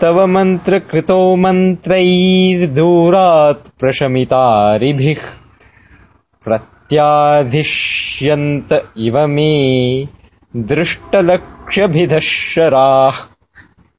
तव मन्त्रकृतो मन्त्रैर्दूरात् प्रशमितारिभिः। प्रत्याधिष्यन्त इव मे दृष्टलक्ष्यभिधः शराः।